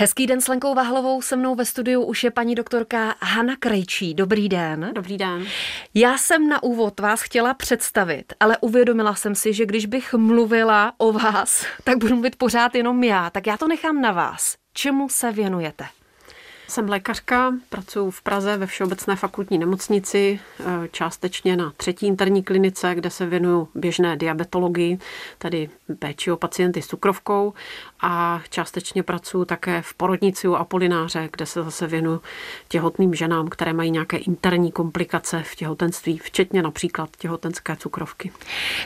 Hezký den s Lenkou Vahlovou, se mnou ve studiu už je paní doktorka Hana Krejčí. Dobrý den. Dobrý den. Já jsem na úvod vás chtěla představit, ale uvědomila jsem si, že když bych mluvila o vás, tak budu mluvit pořád jenom já, tak já to nechám na vás. Čemu se věnujete? Jsem lékařka, pracuji v Praze ve Všeobecné fakultní nemocnici, eh, částečně na třetí interní klinice, kde se věnuju běžné diabetologii, tedy péči o pacienty s cukrovkou a částečně pracuji také v porodnici u Apolináře, kde se zase věnuju těhotným ženám, které mají nějaké interní komplikace v těhotenství, včetně například těhotenské cukrovky.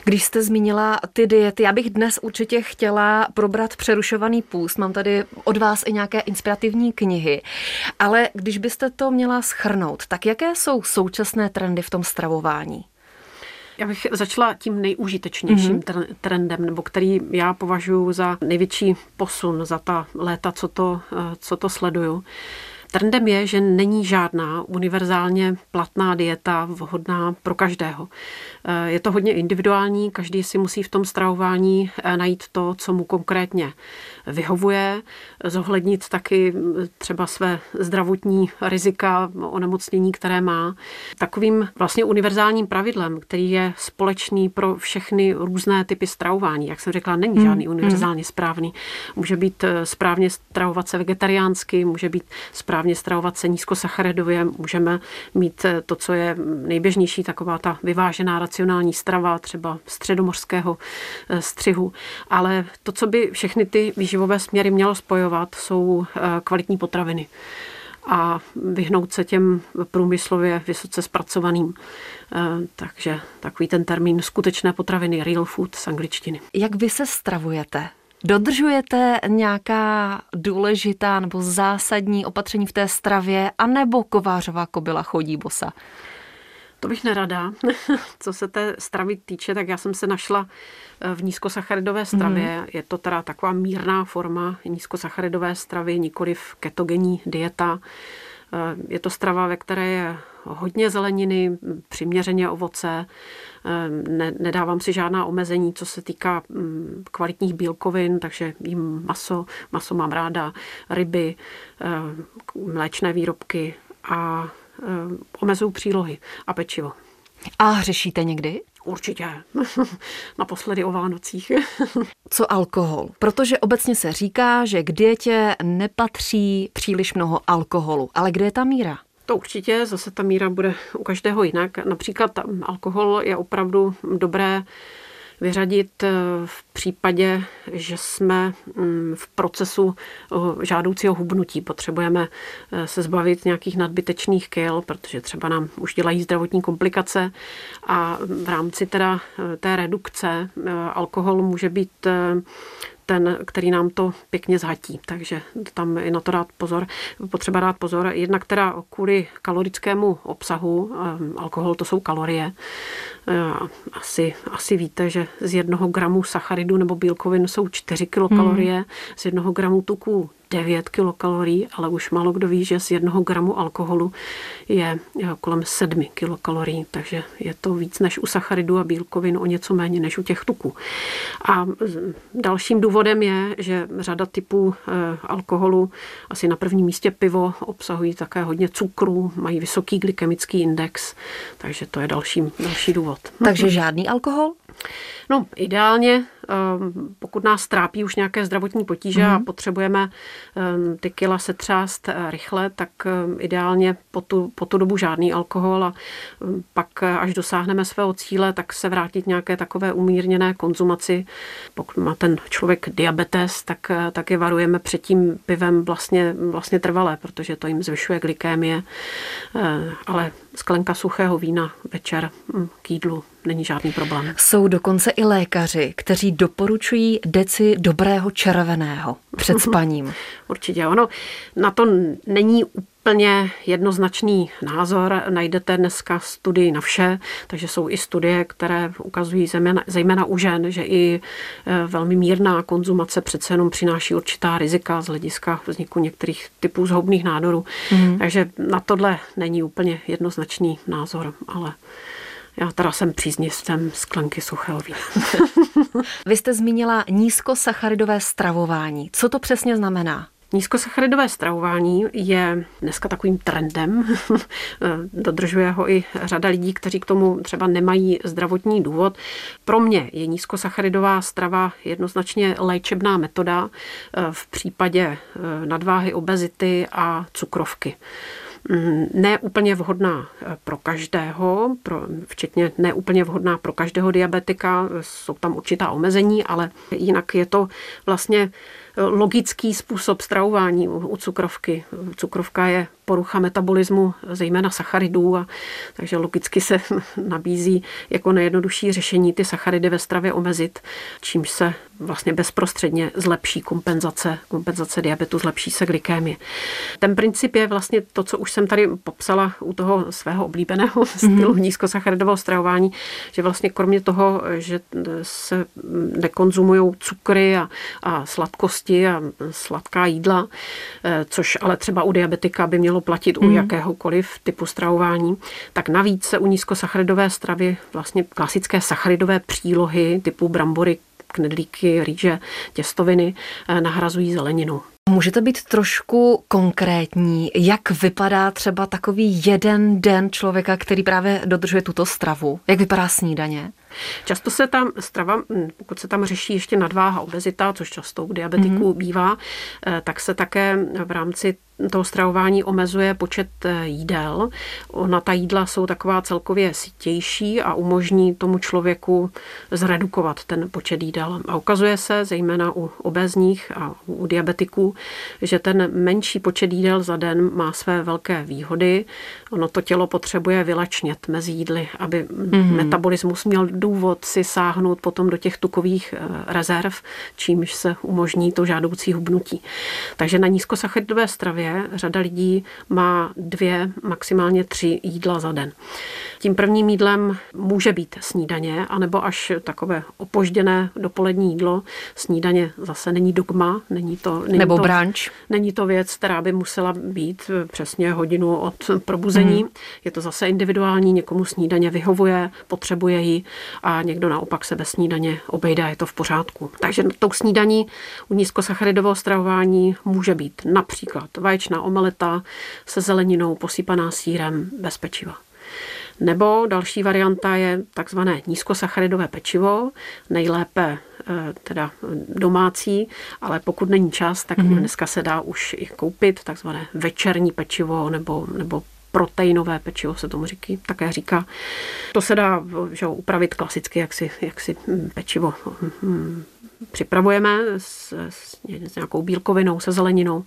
Když jste zmínila ty diety, já bych dnes určitě chtěla probrat přerušovaný půst. Mám tady od vás i nějaké inspirativní knihy. Ale když byste to měla schrnout, tak jaké jsou současné trendy v tom stravování? Já bych začala tím nejúžitečnějším mm-hmm. trendem, nebo který já považuji za největší posun za ta léta, co to, eh, co to sleduju. Trendem je, že není žádná univerzálně platná dieta vhodná pro každého. Eh, je to hodně individuální, každý si musí v tom stravování eh, najít to, co mu konkrétně vyhovuje, zohlednit taky třeba své zdravotní rizika, onemocnění, které má. Takovým vlastně univerzálním pravidlem, který je společný pro všechny různé typy stravování, jak jsem řekla, není hmm, žádný hmm. univerzálně správný. Může být eh, správně stravovat se vegetariánsky, může být správně stravovat se nízkosacharidově, můžeme mít eh, to, co je nejběžnější, taková ta vyvážená racionální strava, třeba středomořského eh, střihu. Ale to, co by všechny ty výživové živové směry mělo spojovat, jsou eh, kvalitní potraviny a vyhnout se těm průmyslově vysoce zpracovaným. Eh, takže takový ten termín skutečné potraviny, real food z angličtiny. Jak vy se stravujete? Dodržujete nějaká důležitá nebo zásadní opatření v té stravě, anebo kovářová kobila chodí bosa? To bych nerada. Co se té stravy týče, tak já jsem se našla eh, v nízkosacharidové stravě. Mm. Je to teda taková mírná forma nízkosacharidové stravy, nikoli v ketogenní dieta. Eh, je to strava, ve které je hodně zeleniny, přiměřeně ovoce, eh, ne, nedávám si žádná omezení, co se týká mm, kvalitních bílkovin, takže jím maso, maso mám ráda, ryby, mléčné výrobky a Eh, omezují přílohy a pečivo. A hřešíte někdy? Určitě. Naposledy o Vánocích. Co alkohol? Protože obecně se říká, že k dietě nepatří příliš mnoho alkoholu. Ale kde je ta míra? To určitě, zase ta míra bude u každého jinak. Například alkohol je opravdu dobré vyřadit eh, v případě, že jsme mm, v procesu eh, žádoucího hubnutí. Potřebujeme eh, se zbavit nějakých nadbytečných kil, protože třeba nám už dělají zdravotní komplikace a v rámci teda té redukce alkohol může být ten, který nám to pěkně zhatí. Takže tam i na to dát pozor. Potřeba dát pozor. Jednak teda kvůli kalorickému obsahu, alkohol to jsou kalorie. Asi, asi víte, že z jednoho gramu sacharidu nebo bílkovin jsou 4 kilokalorie, hmm. z jednoho gramu tuku 9 kilokalorií, ale už málo kdo ví, že z jednoho gramu alkoholu je kolem 7 kilokalorií, takže je to víc než u sacharidu a bílkovin, o něco méně než u těch tuků. A dalším důvodem je, že řada typů eh, alkoholu, asi na prvním místě pivo, obsahují také hodně cukru, mají vysoký glykemický index, takže to je další, další důvod. Takže žádný alkohol? No, ideálně, pokud nás trápí už nějaké zdravotní potíže mm-hmm. a mhm. potřebujeme ehm, ty kila setřást eh, rychle, tak ehm, ideálně po tu, po tu dobu žádný alkohol a pak, eh, až dosáhneme svého cíle, tak se vrátit nějaké takové umírněné konzumaci. Pokud má ten člověk diabetes, tak, eh, tak je varujeme před tím pivem vlastně, vlastně trvalé, protože to jim zvyšuje glykémie, ale sklenka suchého vína večer hm, k jídlu není žádný problém. Jsou dokonce i lékaři, kteří doporučují deci dobrého červeného před spaním. Určitě ono. Na to není úplně jednoznačný názor. Najdete dneska studii na vše, takže jsou i studie, které ukazují zejména, zejména u žen, že i e, velmi mírná konzumace přece jenom přináší určitá rizika z hlediska vzniku některých typů zhoubných nádorů. Mm. Takže na tohle není úplně jednoznačný názor, ale já teda jsem příznivcem sklenky suchého vína. Vy jste zmínila nízkosacharidové stravování. Co to přesně znamená? Nízkosacharidové stravování je dneska takovým trendem. Dodržuje ho i řada lidí, kteří k tomu třeba nemají zdravotní důvod. Pro mě je nízkosacharidová strava jednoznačně léčebná metoda v případě nadváhy, obezity a cukrovky. Mm, ne úplně vhodná eh, pro každého, pro, včetně ne úplně vhodná pro každého diabetika, jsou tam určitá omezení, ale jinak je to vlastně logický způsob stravování u cukrovky. Cukrovka je porucha metabolismu, zejména sacharidů, a takže logicky se nabízí jako nejjednodušší řešení ty sacharidy ve stravě omezit, čímž se vlastně bezprostředně zlepší kompenzace, kompenzace diabetu, zlepší se glykémie. Ten princip je vlastně to, co už jsem tady popsala u toho svého oblíbeného mm-hmm. stylu nízkosacharidového stravování, že vlastně kromě toho, že se nekonzumují cukry a, a sladkosti a sladká jídla, eh, což ale třeba u diabetika by mělo platit mm. u mhm. jakéhokoliv typu stravování, tak navíc se u nízkosacharidové stravy vlastně klasické sacharidové přílohy typu brambory, knedlíky, rýže, těstoviny eh, nahrazují zeleninu. Můžete být trošku konkrétní, jak vypadá třeba takový jeden den člověka, který právě dodržuje tuto stravu? Jak vypadá snídaně? Často se tam strava, hm, pokud se tam řeší ještě nadváha, obezita, což často u diabetiků mm-hmm. bývá, eh, tak se také v rámci toho stravování omezuje počet eh, jídel. Ona ta jídla jsou taková celkově sítější a umožní tomu člověku zredukovat ten počet jídel. A ukazuje se, zejména u obezních a u diabetiků, že ten menší počet jídel za den má své velké výhody. Ono to tělo potřebuje vylačnět mezi jídly, aby mm-hmm. metabolismus měl důvod si sáhnout potom do těch tukových eh, rezerv, čímž se umožní to žádoucí hubnutí. Takže na nízkosacharidové stravě řada lidí má dvě, maximálně tři jídla za den. Tím prvním jídlem může být snídaně, anebo až takové opožděné dopolední jídlo. Snídaně zase není dogma, není to... Není nebo to, brunch. Není to věc, která by musela být eh, přesně hodinu od probuzení. Hmm. Je to zase individuální, někomu snídaně vyhovuje, potřebuje ji a někdo naopak se bez snídaně obejde a je to v pořádku. Takže tou snídaní u nízkosacharidového stravování může být například vaječná omeleta se zeleninou posypaná sírem bez pečiva. Nebo další varianta je takzvané nízkosacharidové pečivo, nejlépe eh, teda domácí, ale pokud není čas, tak mm-hmm. dneska se dá už i koupit takzvané večerní pečivo nebo, nebo proteinové pečivo se tomu říká, také říká. To se dá že, upravit klasicky, jak si, jak si pečivo hm, připravujeme s, s, s nějakou bílkovinou, se zeleninou.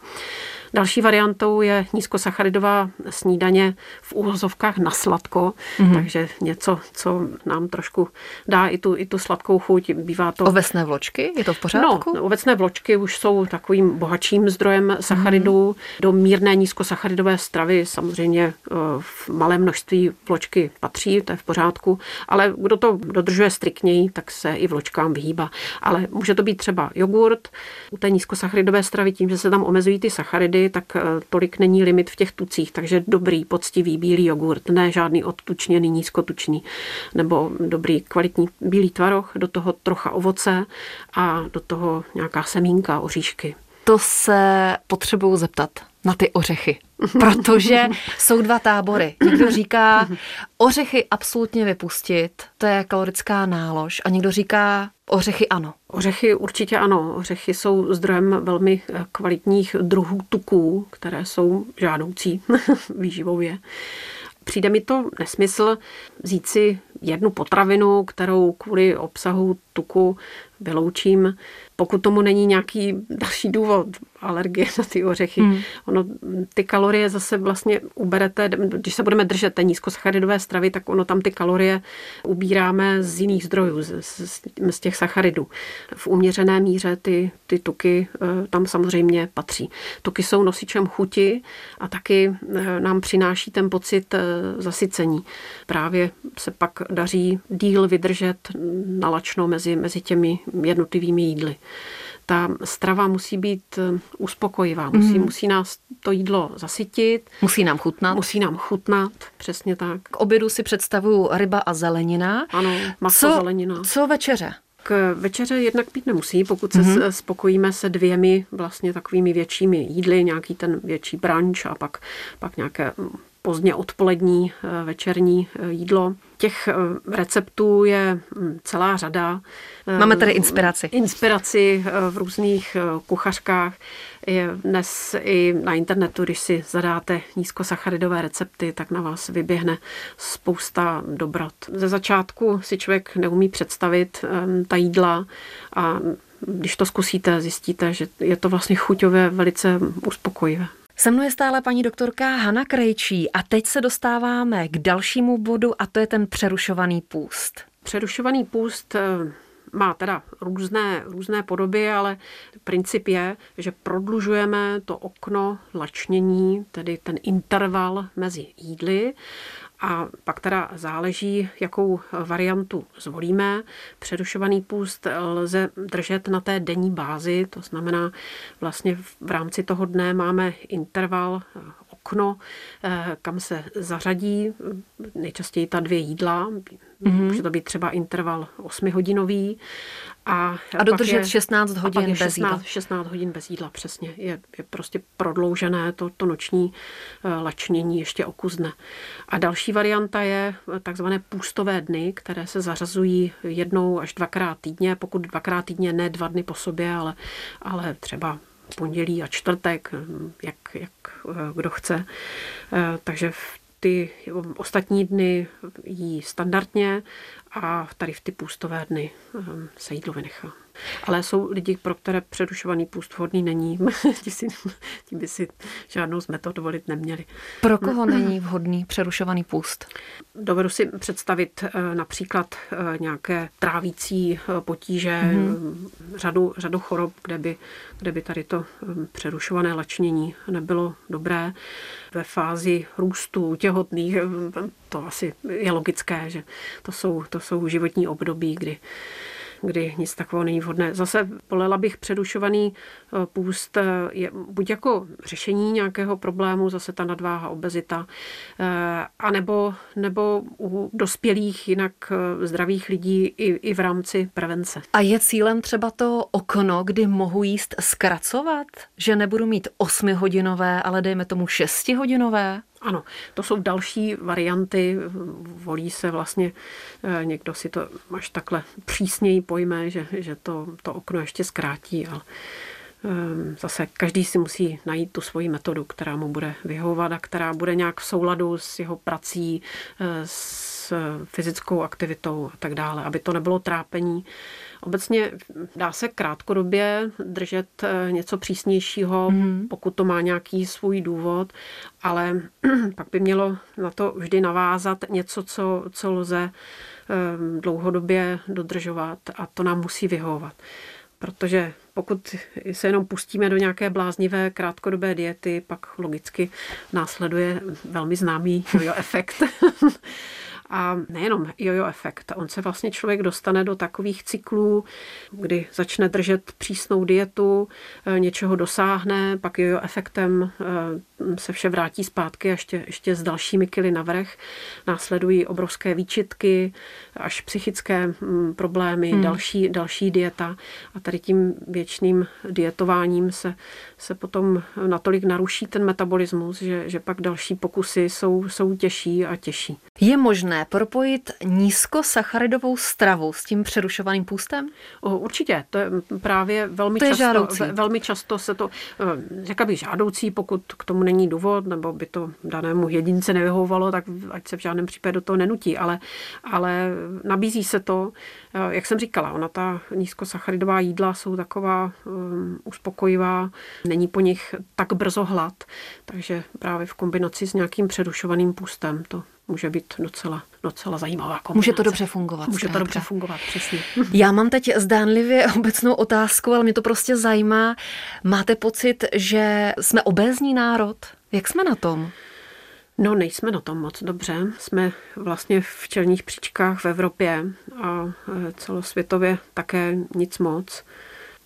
Další variantou je nízkosacharidová snídaně v úhozovkách na sladko, mm-hmm. takže něco, co nám trošku dá i tu, i tu sladkou chuť. Bývá to... Ovesné vločky? Je to v pořádku? No, ovesné vločky už jsou takovým bohatším zdrojem sacharidů. Mm-hmm. Do mírné nízkosacharidové stravy samozřejmě eh, v malém množství vločky patří, to je v pořádku, ale kdo to dodržuje striktněji, tak se i vločkám vyhýba. Ale může to být třeba jogurt, u té nízkosacharidové stravy tím, že se tam omezují ty sacharidy, vody, tak eh, tolik není limit v těch tucích, takže dobrý, poctivý bílý jogurt, ne žádný odtučněný, nízkotučný, nebo dobrý kvalitní bílý tvaroh, do toho trocha ovoce a do toho nějaká semínka, oříšky. To se potřebuju zeptat na ty ořechy. Protože jsou dva tábory. Někdo říká, ořechy absolutně vypustit, to je kalorická nálož. A někdo říká, ořechy ano. Ořechy určitě ano. Ořechy jsou zdrojem velmi eh, kvalitních druhů tuků, které jsou žádoucí výživově. Přijde mi to nesmysl vzít si jednu potravinu, kterou kvůli obsahu tuku vyloučím, pokud tomu není nějaký další důvod, alergie na ty ořechy. Hmm. Ono, ty kalorie zase vlastně uberete, když se budeme držet té nízkosacharidové stravy, tak ono tam ty kalorie ubíráme z jiných zdrojů, z, z, z těch sacharidů. V uměřené míře ty, ty tuky eh, tam samozřejmě patří. Tuky jsou nosičem chuti a taky eh, nám přináší ten pocit eh, zasycení. Právě se pak daří díl vydržet nalačno mezi, mezi těmi jednotlivými jídly ta strava musí být eh, uspokojivá, musí, mm. musí nás to jídlo zasytit. Musí nám chutnat. Musí nám chutnat, přesně tak. K obědu si představuju ryba a zelenina. Ano, maso, co, zelenina. Co večeře? K večeře jednak pít nemusí, pokud se mm-hmm. spokojíme se dvěmi vlastně takovými většími jídly, nějaký ten větší brunch a pak, pak nějaké pozdně odpolední eh, večerní eh, jídlo. Těch eh, receptů je hm, celá řada. Máme tady inspiraci. Inspiraci v různých kuchařkách. Je dnes i na internetu, když si zadáte nízkosacharidové recepty, tak na vás vyběhne spousta dobrot. Ze začátku si člověk neumí představit ta jídla a když to zkusíte, zjistíte, že je to vlastně chuťové velice uspokojivé. Se mnou je stále paní doktorka Hana Krejčí a teď se dostáváme k dalšímu bodu a to je ten přerušovaný půst. Přerušovaný půst eh, má teda různé, různé podoby, ale princip je, že prodlužujeme to okno lačnění, tedy ten interval mezi jídly a pak teda záleží, jakou variantu zvolíme. Přerušovaný půst lze držet na té denní bázi, to znamená vlastně v rámci toho dne máme interval okno, eh, kam se zařadí nejčastěji ta dvě jídla. Mm-hmm. Může to být třeba interval 8-hodinový. A, a dodržet je, 16 hodin bez 16, jídla. 16 hodin bez jídla, přesně. Je, je prostě prodloužené to, to noční eh, lačnění ještě okuzne. A další varianta je eh, takzvané půstové dny, které se zařazují jednou až dvakrát týdně, pokud dvakrát týdně ne dva dny po sobě, ale, ale třeba pondělí a čtvrtek, jak, jak eh, kdo chce. Eh, takže v ty ostatní dny jí standardně a tady v ty půstové dny eh, se jídlo vynechá. Ale jsou lidi, pro které přerušovaný půst vhodný není. ti, si, ti by si žádnou z metod dovolit neměli. Pro koho není vhodný přerušovaný půst? Dovedu si představit eh, například eh, nějaké trávící eh, potíže, mm-hmm. řadu, řadu chorob, kde by, kde by tady to přerušované lačnění nebylo dobré. Ve fázi růstu těhotných, to asi je logické, že to jsou, to jsou životní období, kdy kdy nic takového není vhodné. Zase polela bych předušovaný eh, půst eh, je buď jako řešení nějakého problému, zase ta nadváha, obezita, eh, anebo nebo u dospělých, jinak zdravých lidí i, i v rámci prevence. A je cílem třeba to okno, kdy mohu jíst zkracovat? Že nebudu mít osmihodinové, ale dejme tomu šestihodinové? Ano, to jsou další varianty. Volí se vlastně, eh, někdo si to až takhle přísněji pojme, že, že to, to okno ještě zkrátí, ale ehm, zase každý si musí najít tu svoji metodu, která mu bude vyhovovat a která bude nějak v souladu s jeho prací, eh, s fyzickou aktivitou a tak dále, aby to nebylo trápení Obecně dá se krátkodobě držet eh, něco přísnějšího, mm. pokud to má nějaký svůj důvod, ale pak by mělo na to vždy navázat něco, co, co lze eh, dlouhodobě dodržovat a to nám musí vyhovovat. Protože pokud se jenom pustíme do nějaké bláznivé krátkodobé diety, pak logicky následuje velmi známý efekt. A nejenom jojo efekt. On se vlastně člověk dostane do takových cyklů, kdy začne držet přísnou dietu, eh, něčeho dosáhne, pak jojo efektem eh, se vše vrátí zpátky ještě, ještě s dalšími kily navrh. Následují obrovské výčitky, až psychické mm, problémy, hmm. další, další dieta. A tady tím věčným dietováním se, se potom natolik naruší ten metabolismus, že, že pak další pokusy jsou, jsou těžší a těžší. Je možné propojit nízkosacharidovou stravu s tím přerušovaným půstem? Určitě, to je právě velmi, to je často, žádoucí. velmi často se to, eh, řekla bych žádoucí, pokud k tomu není důvod, nebo by to danému jedince nevyhovovalo, tak ať se v žádném případě do toho nenutí, ale, ale nabízí se to, eh, jak jsem říkala, ona ta nízkosacharidová jídla jsou taková um, uspokojivá, není po nich tak brzo hlad, takže právě v kombinaci s nějakým přerušovaným půstem to může být docela, docela zajímavá kombinace. Může to dobře fungovat. Může to dobře fungovat, přesně. Já mám teď zdánlivě obecnou otázku, ale mě to prostě zajímá. Máte pocit, že jsme obézní národ? Jak jsme na tom? No, nejsme na tom moc dobře. Jsme vlastně v čelních příčkách v Evropě a e, celosvětově také nic moc.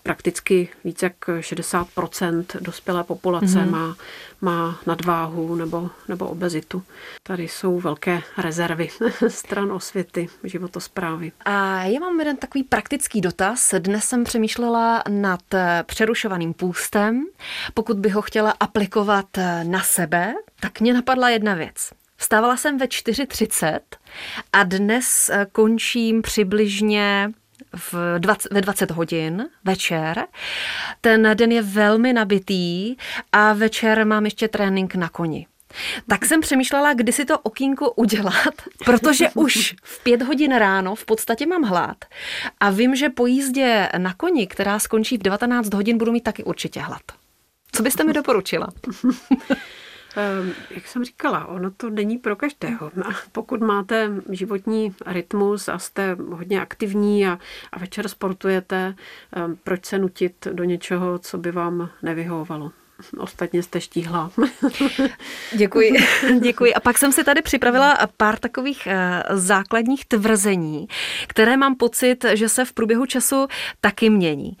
Prakticky více jak 60% dospělé populace mm-hmm. má, má nadváhu nebo, nebo obezitu. Tady jsou velké rezervy stran osvěty, životosprávy. A já mám jeden takový praktický dotaz. Dnes jsem přemýšlela nad přerušovaným půstem. Pokud bych ho chtěla aplikovat na sebe, tak mě napadla jedna věc. Vstávala jsem ve 4.30 a dnes končím přibližně v 20, ve 20 hodin večer. Ten den je velmi nabitý a večer mám ještě trénink na koni. Tak jsem přemýšlela, kdy si to okýnko udělat, protože už v pět hodin ráno v podstatě mám hlad a vím, že po jízdě na koni, která skončí v 19 hodin, budu mít taky určitě hlad. Co byste mi doporučila? Ehm, jak jsem říkala, ono to není pro každého. Pokud máte životní rytmus a jste hodně aktivní a, a večer sportujete, ehm, proč se nutit do něčeho, co by vám nevyhovovalo? Ostatně jste štíhla. Děkuji. Děkuji. A pak jsem si tady připravila pár takových eh, základních tvrzení, které mám pocit, že se v průběhu času taky mění.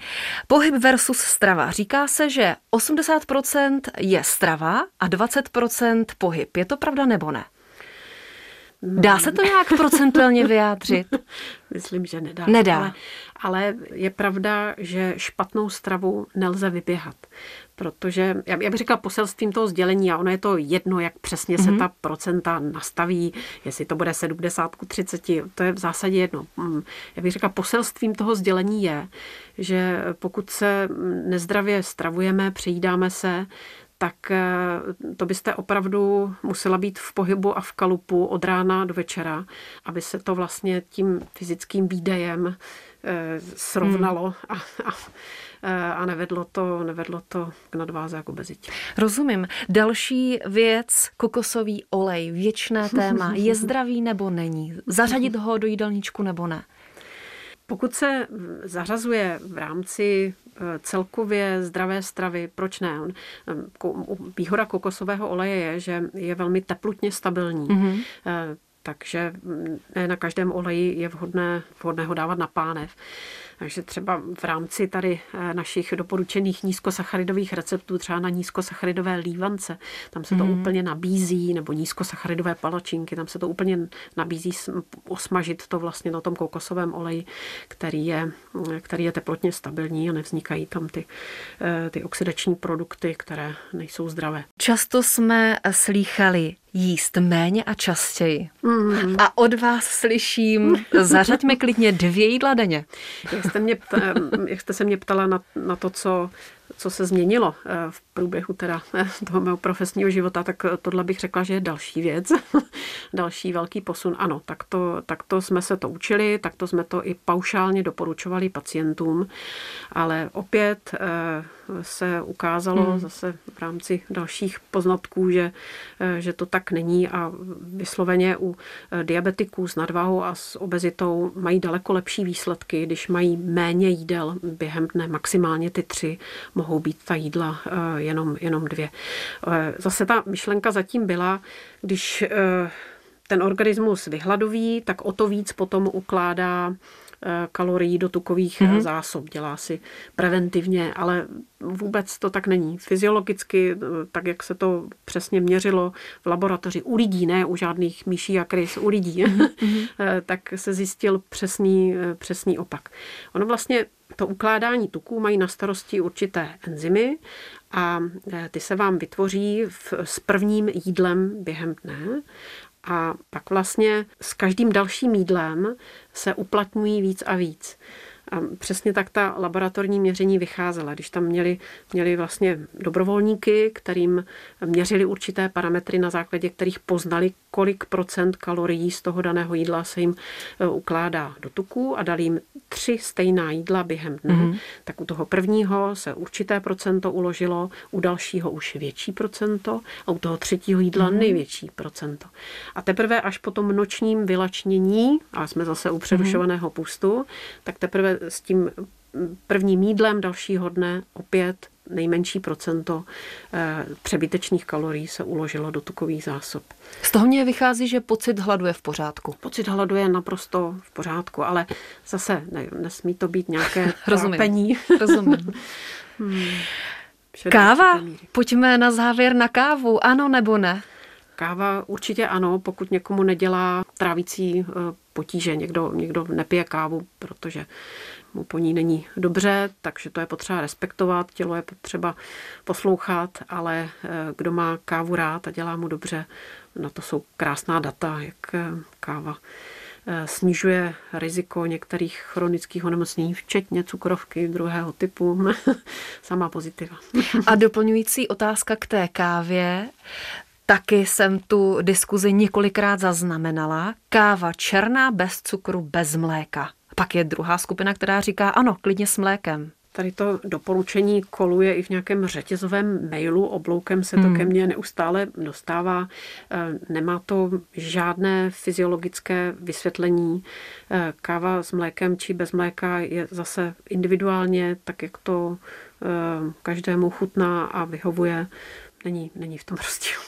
Pohyb versus strava. Říká se, že 80% je strava a 20% pohyb. Je to pravda nebo ne? Dá se to nějak procentuálně vyjádřit? Myslím, že nedá. Nedá. Ale, ale je pravda, že špatnou stravu nelze vyběhat protože já, bych řekla poselstvím toho sdělení a ono je to jedno, jak přesně se mm-hmm. ta procenta nastaví, jestli to bude 70 k 30, to je v zásadě jedno. Mm, já bych řekla poselstvím toho sdělení je, že pokud se nezdravě stravujeme, přejídáme se, tak eh, to byste opravdu musela být v pohybu a v kalupu od rána do večera, aby se to vlastně tím fyzickým výdejem eh, srovnalo hmm. a, a Eh, a nevedlo to, nevedlo to k nadváze jako obezitě. Rozumím. Další věc, kokosový olej, věčné téma. Je zdravý nebo není? Zařadit ho do jídelníčku nebo ne? Pokud se zařazuje v rámci eh, celkově zdravé stravy, proč ne? Výhoda kokosového oleje je, že je velmi teplutně stabilní. Mm-hmm. Takže ne na každém oleji je vhodné, vhodné ho dávat na pánev. Takže třeba v rámci tady eh, našich doporučených nízkosacharidových receptů, třeba na nízkosacharidové lívance, tam se to mm. úplně nabízí, nebo nízkosacharidové palačinky, tam se to úplně nabízí osmažit to vlastně na tom kokosovém oleji, který je, který je teplotně stabilní a nevznikají tam ty, eh, ty oxidační produkty, které nejsou zdravé. Často jsme slýchali jíst méně a častěji. Mm. A od vás slyším, zařaďme klidně dvě jídla denně. Jak jste, mě, jak jste se mě ptala na, na to, co co se změnilo eh, v průběhu teda eh, toho mého profesního života, tak tohle bych řekla, že je další věc, další velký posun. Ano, tak to, tak to jsme se to učili, tak to jsme to i paušálně doporučovali pacientům, ale opět eh, se ukázalo hmm. zase v rámci dalších poznatků, že, že to tak není a vysloveně u diabetiků s nadvahou a s obezitou mají daleko lepší výsledky, když mají méně jídel během dne, maximálně ty tři, mohou být ta jídla eh, jenom, jenom dvě. Eh, zase ta myšlenka zatím byla, když eh, ten organismus vyhladoví, tak o to víc potom ukládá kalorií do tukových mm-hmm. zásob, dělá si preventivně, ale vůbec to tak není. Fyziologicky, tak jak se to přesně měřilo v laboratoři u lidí, ne u žádných myší a krys, u lidí, mm-hmm. tak se zjistil přesný, přesný opak. Ono vlastně to ukládání tuků mají na starosti určité enzymy a ty se vám vytvoří v, s prvním jídlem během dne a pak vlastně s každým dalším jídlem se uplatňují víc a víc. A přesně tak ta laboratorní měření vycházela. Když tam měli, měli vlastně dobrovolníky, kterým měřili určité parametry, na základě kterých poznali, kolik procent kalorií z toho daného jídla se jim e, ukládá do tuků a dali jim tři stejná jídla během dne, mm-hmm. tak u toho prvního se určité procento uložilo, u dalšího už větší procento a u toho třetího jídla mm-hmm. největší procento. A teprve až po tom nočním vylačnění, a jsme zase u přerušovaného pustu, tak teprve s tím prvním jídlem dalšího dne opět nejmenší procento eh, přebytečných kalorií se uložilo do tukových zásob. Z toho mě vychází, že pocit hladu je v pořádku. Pocit hladu je naprosto v pořádku, ale zase ne, nesmí to být nějaké trápení. Rozumím. hmm. Káva? Pojďme na závěr na kávu. Ano nebo ne? Káva určitě ano, pokud někomu nedělá trávící eh, potíže. Někdo, někdo nepije kávu, protože mu po ní není dobře, takže to je potřeba respektovat, tělo je potřeba poslouchat, ale eh, kdo má kávu rád a dělá mu dobře, na to jsou krásná data, jak eh, káva snižuje riziko některých chronických onemocnění, včetně cukrovky druhého typu. Sama pozitiva. A doplňující otázka k té kávě. Taky jsem tu diskuzi několikrát zaznamenala. Káva černá, bez cukru, bez mléka. Pak je druhá skupina, která říká ano, klidně s mlékem. Tady to doporučení koluje i v nějakém řetězovém mailu, obloukem se to hmm. ke mně neustále dostává. E, nemá to žádné fyziologické vysvětlení. E, káva s mlékem či bez mléka je zase individuálně, tak jak to e, každému chutná a vyhovuje není, není v tom rozdíl.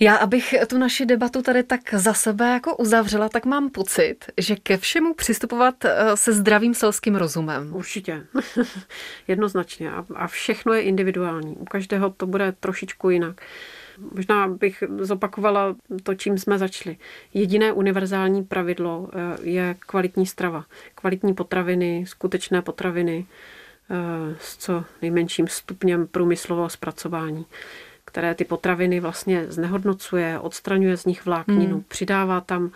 Já, abych tu naši debatu tady tak za sebe jako uzavřela, tak mám pocit, že ke všemu přistupovat eh, se zdravým selským rozumem. Určitě. Jednoznačně. A všechno je individuální. U každého to bude trošičku jinak. Možná bych zopakovala to, čím jsme začali. Jediné univerzální pravidlo eh, je kvalitní strava. Kvalitní potraviny, skutečné potraviny, s co nejmenším stupněm průmyslového zpracování které ty potraviny vlastně znehodnocuje, odstraňuje z nich vlákninu, hmm. přidává tam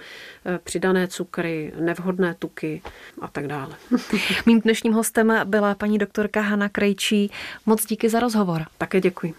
eh, přidané cukry, nevhodné tuky a tak dále. Mým dnešním hostem byla paní doktorka Hana Krejčí. Moc díky za rozhovor. Také děkuji.